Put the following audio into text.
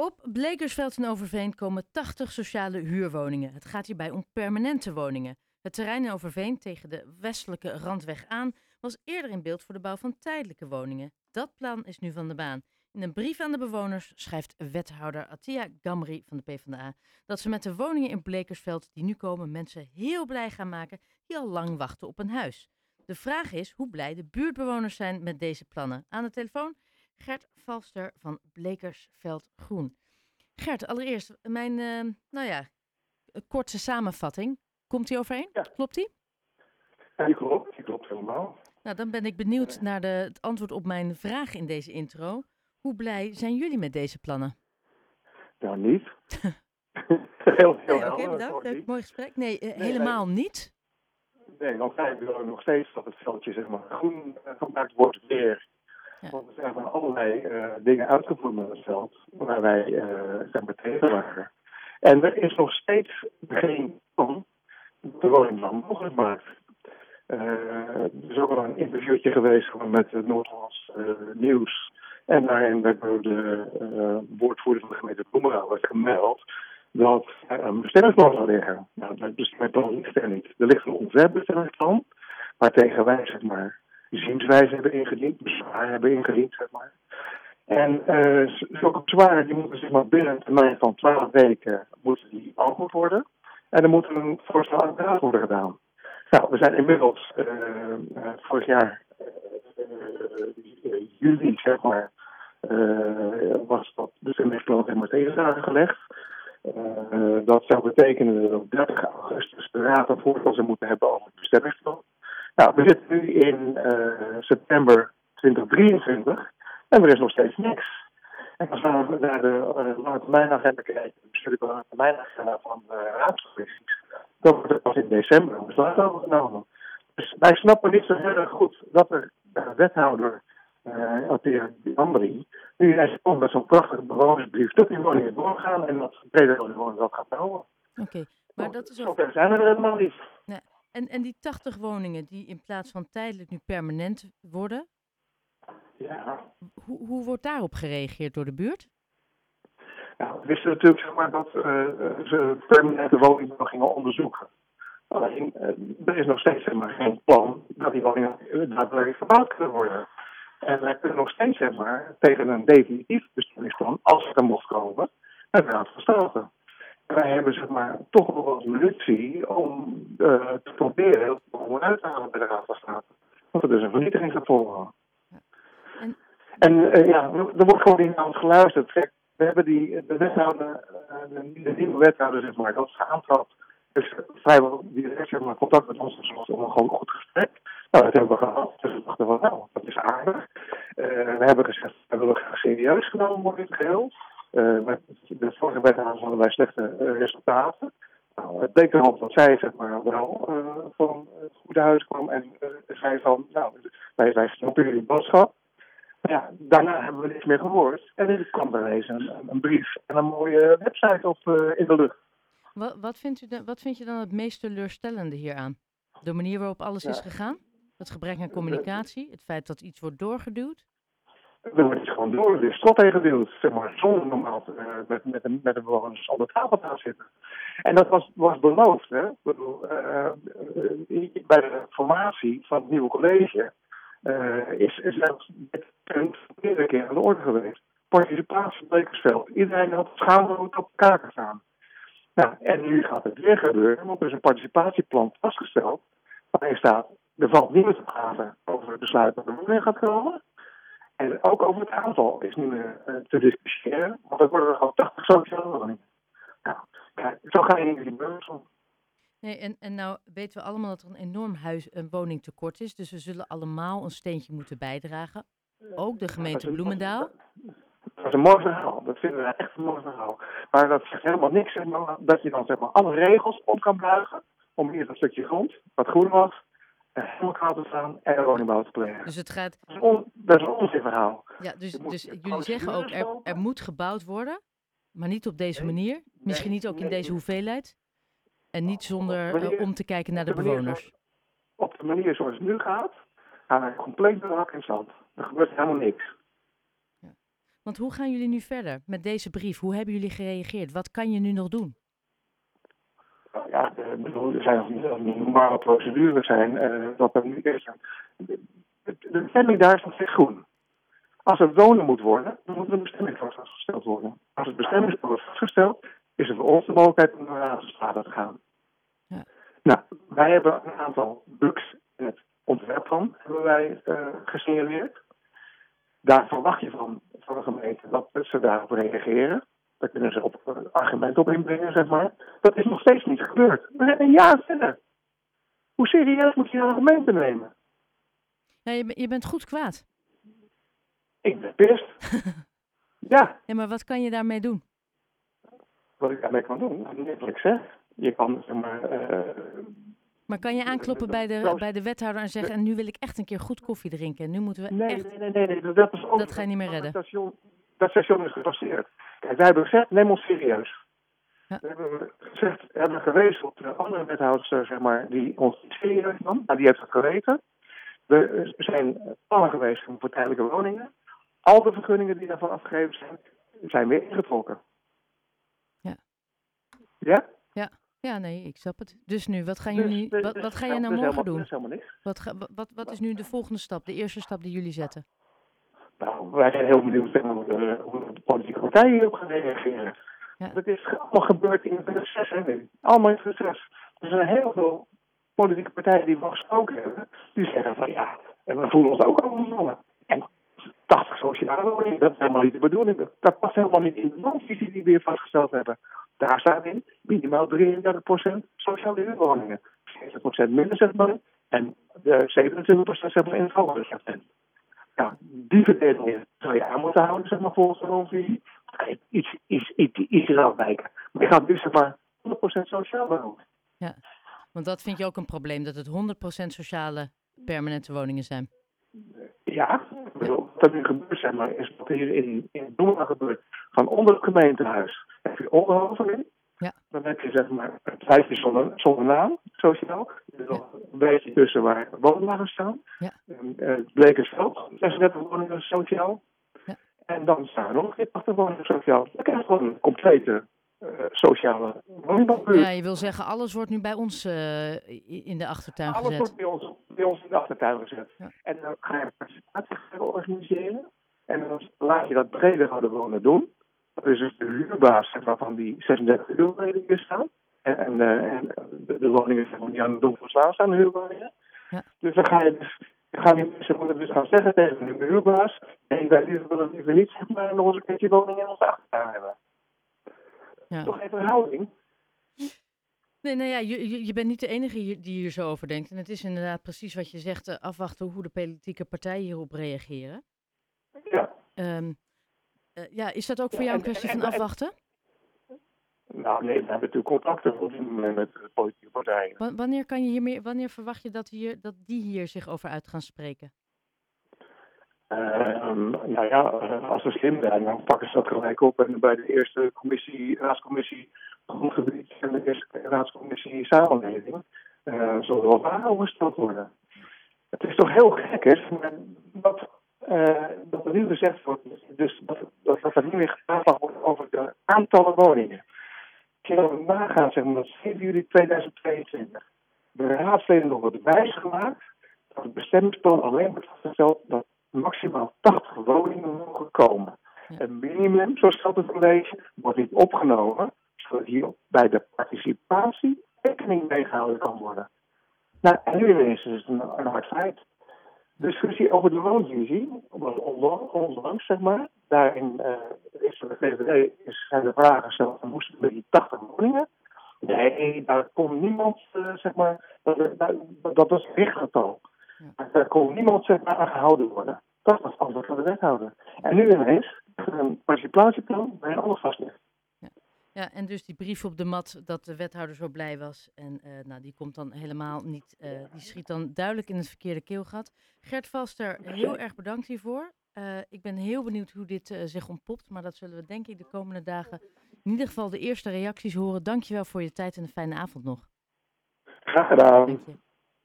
Op Blekersveld en Overveen komen 80 sociale huurwoningen. Het gaat hierbij om permanente woningen. Het terrein in Overveen tegen de westelijke randweg aan was eerder in beeld voor de bouw van tijdelijke woningen. Dat plan is nu van de baan. In een brief aan de bewoners schrijft wethouder Atia Gamri van de PvdA dat ze met de woningen in Blekersveld die nu komen mensen heel blij gaan maken die al lang wachten op een huis. De vraag is hoe blij de buurtbewoners zijn met deze plannen. Aan de telefoon Gert Valster van Blekersveld Groen. Gert, allereerst mijn, uh, nou ja, korte samenvatting. Komt die overeen? Ja. Klopt die? Ja, die klopt. Die klopt helemaal. Nou, dan ben ik benieuwd naar de, het antwoord op mijn vraag in deze intro. Hoe blij zijn jullie met deze plannen? Nou, niet. heel, heel Nee, Oké, bedankt. Leuk, mooi gesprek. Nee, eh, Nee, helemaal niet. Nee, want wij willen nog steeds dat het veldje zeg maar, groen eh, gemaakt wordt weer. Want er zijn van allerlei eh, dingen uitgevoerd met het veld waar wij eh maar, tegen waren. En er is nog steeds geen plan dat de woningbouw mogelijk maakt. Eh, er is ook al een interviewtje geweest met het Noord-Hollands Nieuws. En daarin werd door de woordvoerder van de gemeente Bloemendaal gemeld dat er een bestemmingsplan zou liggen. Nou, dat bestemmingsplan ligt er niet. Er ligt een ontwerpbestemmingsplan, waartegen wij zeg maar zienswijze hebben ingediend, bezwaar hebben ingediend, zeg maar. En eh zulke bezwaren die moeten zeg maar binnen een termijn van 12 weken moeten die beantwoord worden. En er moet een voorstel aan de raad worden gedaan. Nou, we zijn inmiddels eh, eh, vorig jaar juli, zeg maar, was dat bestemmingsplan zeg maar tegenslagen gelegd. Dat zou betekenen dat op 30 augustus de raad een voorstel zou moeten hebben over het. Nou, we zitten nu in eh, september 2023 en er is nog steeds niks. En als we naar de uh, lange termijn agenda kijken, de bestuurlijke lange termijn agenda van de raadscommissies, dan wordt er pas in december een besluit over genomen. Dus wij snappen niet zo heel erg goed dat er de wethouder, uh, Althea Ambri, nu hij komt met zo'n prachtige bewonersbrief, dat die woningen doorgaan en dat brede woningen dat gaat bouwen. Oké, maar dat is ook... zijn we er helemaal niet. En, en die 80 woningen die in plaats van tijdelijk nu permanent worden, Ja, hoe, hoe wordt daarop gereageerd door de buurt? Nou, we wisten natuurlijk zeg maar, dat uh, ze permanente woningbouw gingen onderzoeken. Alleen, uh, er is nog steeds zeg maar, geen plan dat die woningen daadwerkelijk verbouwd kunnen worden. En wij kunnen nog steeds zeg maar, tegen een definitief bestemmingsplan, als het er mocht komen, naar de Raad van State. Wij hebben zeg maar, toch wel wat munitie om uh, te proberen om uit te halen bij de Raad van State. Want er is een vernietiging gevolgen. En- En uh, ja, er wordt gewoon niet naar ons geluisterd. Kijk, we hebben die, de wethouder, de, de nieuwe wethouder, zeg maar, dat ze aantrad, dus vrijwel direct zeg maar, contact met ons gezocht om een gewoon goed gesprek. Nou, dat hebben we gehad. Dus we dachten van, nou, dat is aardig. Uh, we hebben gezegd, we willen graag serieus genomen worden in het geheel. Uh, met de vorige wethouder hadden wij slechte uh, resultaten. Nou, het bleek erop dat zij zeg maar, wel uh, van het goede huis kwam en zei van, nou, wij, wij snappen jullie boodschap. Ja, daarna hebben we niks meer gehoord. En er kwam er eens een, een brief en een mooie website op in de lucht. Wat, wat, vindt u dan, wat vind je dan het meest teleurstellende hieraan? De manier waarop alles Ja. is gegaan? Het gebrek aan communicatie? Het feit dat iets wordt doorgeduwd? Er wordt iets gewoon door de strot heen geduwd, zeg maar, zonder normaal uh, met, met, de, met de bewoners op de tafel zitten. En dat was, was beloofd, hè. Bedoel, uh, bij de formatie van het nieuwe college uh, is, is zelfs dit punt meerdere keer aan de orde geweest. Participatie op Blekersveld. Iedereen had schaamrood op de kaken staan. Nou, en nu gaat het weer gebeuren, want er is een participatieplan vastgesteld. Waarin staat, er valt niemand te praten over het besluit dat er wanneer gaat komen. En ook over het aantal is nu meer uh, te discussiëren, want er worden er gewoon 80 sociale woningen. Nou, kijk, zo ga je niet in die beurs om. Nee, en, en nou weten we allemaal dat er een enorm huis, een woningtekort is. Dus we zullen allemaal een steentje moeten bijdragen. Ook de gemeente Bloemendaal. Dat is een mooi verhaal. Dat vinden we echt een mooi verhaal. Maar dat zegt helemaal niks. Zeg maar, dat je dan zeg maar, alle regels om kan buigen. Om hier dat stukje grond, wat groen was, en een woningbouw te plegen. Dus het gaat. Dat is, on, dat is een onzin verhaal. Ja, dus, dus jullie zeggen ook, er, er moet gebouwd worden. Maar niet op deze manier. Misschien niet ook in deze hoeveelheid. En niet zonder eh, om te kijken naar de bewoners. Op de manier zoals het nu gaat, gaan we compleet door hak in zand. Er gebeurt helemaal niks. Want hoe gaan jullie nu verder met deze brief? Hoe hebben jullie gereageerd? Wat kan je nu nog doen? De, bedoel, er zijn nog niet normale procedures zijn. Uh, dat er nu is. De, bestemming daar is nog steeds groen. Als er wonen moet worden, dan moet er een bestemming voor vastgesteld worden. Als het bestemmingsplan wordt vastgesteld, is er voor ons de mogelijkheid om naar de Raadstraat te gaan. Ja. Nou, wij hebben een aantal bugs in het ontwerpplan hebben wij uh, gesignaleerd. Daar verwacht je van, van de gemeente dat ze daarop reageren. Daar kunnen ze op uh, argumenten op inbrengen, zeg maar. Dat is nog steeds niet gebeurd. We zijn een jaar verder. Hoe serieus moet je een gemeente nemen? Ja, je, je bent goed kwaad. Ik ben pist. ja. ja. Maar wat kan je daarmee doen? Wat ik daarmee kan doen? Net wat ik zeg. Je kan, zeg maar... Uh, maar kan je aankloppen bij de, bij de wethouder en zeggen... en nu wil ik echt een keer goed koffie drinken. En nu moeten we nee, echt... Nee, nee, nee. nee. Dat, is ook, dat ga je niet meer redden. Station, dat station is gepasseerd. Kijk, wij hebben gezegd, neem ons serieus. Ja. We hebben gezegd, hebben gewezen op de andere wethouders, zeg maar, die ons niet serieus nam. Nou, die heeft het geweten. We zijn plannen geweest voor tijdelijke woningen. Al de vergunningen die daarvan afgegeven zijn, zijn weer ingetrokken. Ja. Ja? Ja. Ja, nee, ik snap het. Dus nu, wat gaan jullie, dus, wat, wat ga je nou morgen helemaal, doen? Niks. Wat, ga, wat, wat is nu de volgende stap, de eerste stap die jullie zetten? Nou, wij zijn heel benieuwd hoe de, hoe de politieke partijen hierop gaan reageren. Ja. Dat is allemaal gebeurd in het proces, hè, nu. Allemaal in het proces. Er zijn heel veel politieke partijen die we gesproken hebben, die zeggen van ja, en we voelen ons ook overvallen. En 80 sociale woningen, dat is helemaal niet de bedoeling. Dat past helemaal niet in de non-visie die we hier vastgesteld hebben. Daar staat in minimaal 33% sociale huurwoningen. 70% minder zetten en de 27% zetten in het hogere Ja, die verdeling zou je aan moeten houden, zeg maar, volgens de non-visie. Iets, iets, iets, iets afwijken. Maar je gaat nu zeg maar 100% sociaal wonen. Ja, want dat vind je ook een probleem, dat het 100% sociale permanente woningen zijn. Ja, wat er nu gebeurt, zeg maar, is wat hier in, in Doemela gebeurt. Van onder het gemeentehuis heb je onderhoven Ja. Dan heb je zeg maar het huisje zonder, zonder naam, sociaal. Een beetje tussen waar woonwagen staan. Ja. En, uh, het Blekersveld, 36 woningen sociaal. Ja. En dan staan er nog 80 woningen sociaal. Dan krijg je gewoon een complete uh, sociale woningbouwbuurt. Ja, je wil zeggen, alles wordt nu bij ons uh, in de achtertuin alles gezet. Alles wordt bij ons, bij ons in de achtertuin gezet. Ja. En dan ga je een participatie organiseren. En dan laat je dat breder hadden wonen doen. Dat is dus de huurbaas waarvan die 36 huurwoningen hier staan. En, en, uh, en de, woningen die aan de Domperslaan staan, de huurwoningen. Ja. Dus dan ga je dus gaan die mensen moeten dus gaan zeggen tegen de huurbaas. Nee, wij willen liever niet zeg maar, nog eens een keertje woningen in onze achtertuin hebben. Ja. Toch geen verhouding? Nee, nou ja, je, je bent niet de enige die hier zo over denkt. En het is inderdaad precies wat je zegt, uh, afwachten hoe de politieke partijen hierop reageren. Ja. Um, uh, ja, is dat ook voor jou een kwestie van afwachten? Nou nee, we hebben natuurlijk contacten met de politieke partijen. Wanneer, kan je hiermee, wanneer verwacht je dat, hier, dat die hier zich over uit gaan spreken? Uh, um, nou ja, als ze slim zijn, dan pakken ze dat gelijk op. En bij de eerste commissie, raadscommissie grondgebied en de eerste raadscommissie samenleving uh, zullen er wel gesteld worden. Het is toch heel gek, hè? Dat, uh, dat er nu gezegd wordt, dus dat, dat, dat er niet meer gepraat wordt over de aantallen woningen. Als je dan nagaat, zeg maar, dat 7 juli 2022 de raadsleden nog wordt wijsgemaakt dat het bestemmingsplan alleen wordt vastgesteld dat maximaal 80 woningen mogen komen. Het minimum, zo stelt het college, wordt niet opgenomen, zodat hier bij de participatie rekening mee gehouden kan worden. Nou, en nu ineens is het een, een hard feit. De discussie over de woonvisie, onlangs zeg maar, daarin uh, is de VVD is, zijn de vragen gesteld moesten we die 80 woningen? Nee, daar komt niemand, uh, zeg maar, dat, dat, dat het richtgetal. Ja. Daar kon niemand zeg maar, aan gehouden worden. Dat was antwoord van de wethouder. En nu ineens een participatieplan waarin alles vast. Ja. ja, en dus die brief op de mat dat de wethouder zo blij was. En uh, nou, die komt dan helemaal niet, uh, die schiet dan duidelijk in het verkeerde keelgat. Gert Vaster, heel erg bedankt hiervoor. Uh, ik ben heel benieuwd hoe dit zich ontpopt. Maar dat zullen we denk ik de komende dagen in ieder geval de eerste reacties horen. Dankjewel voor je tijd en een fijne avond nog. Graag gedaan.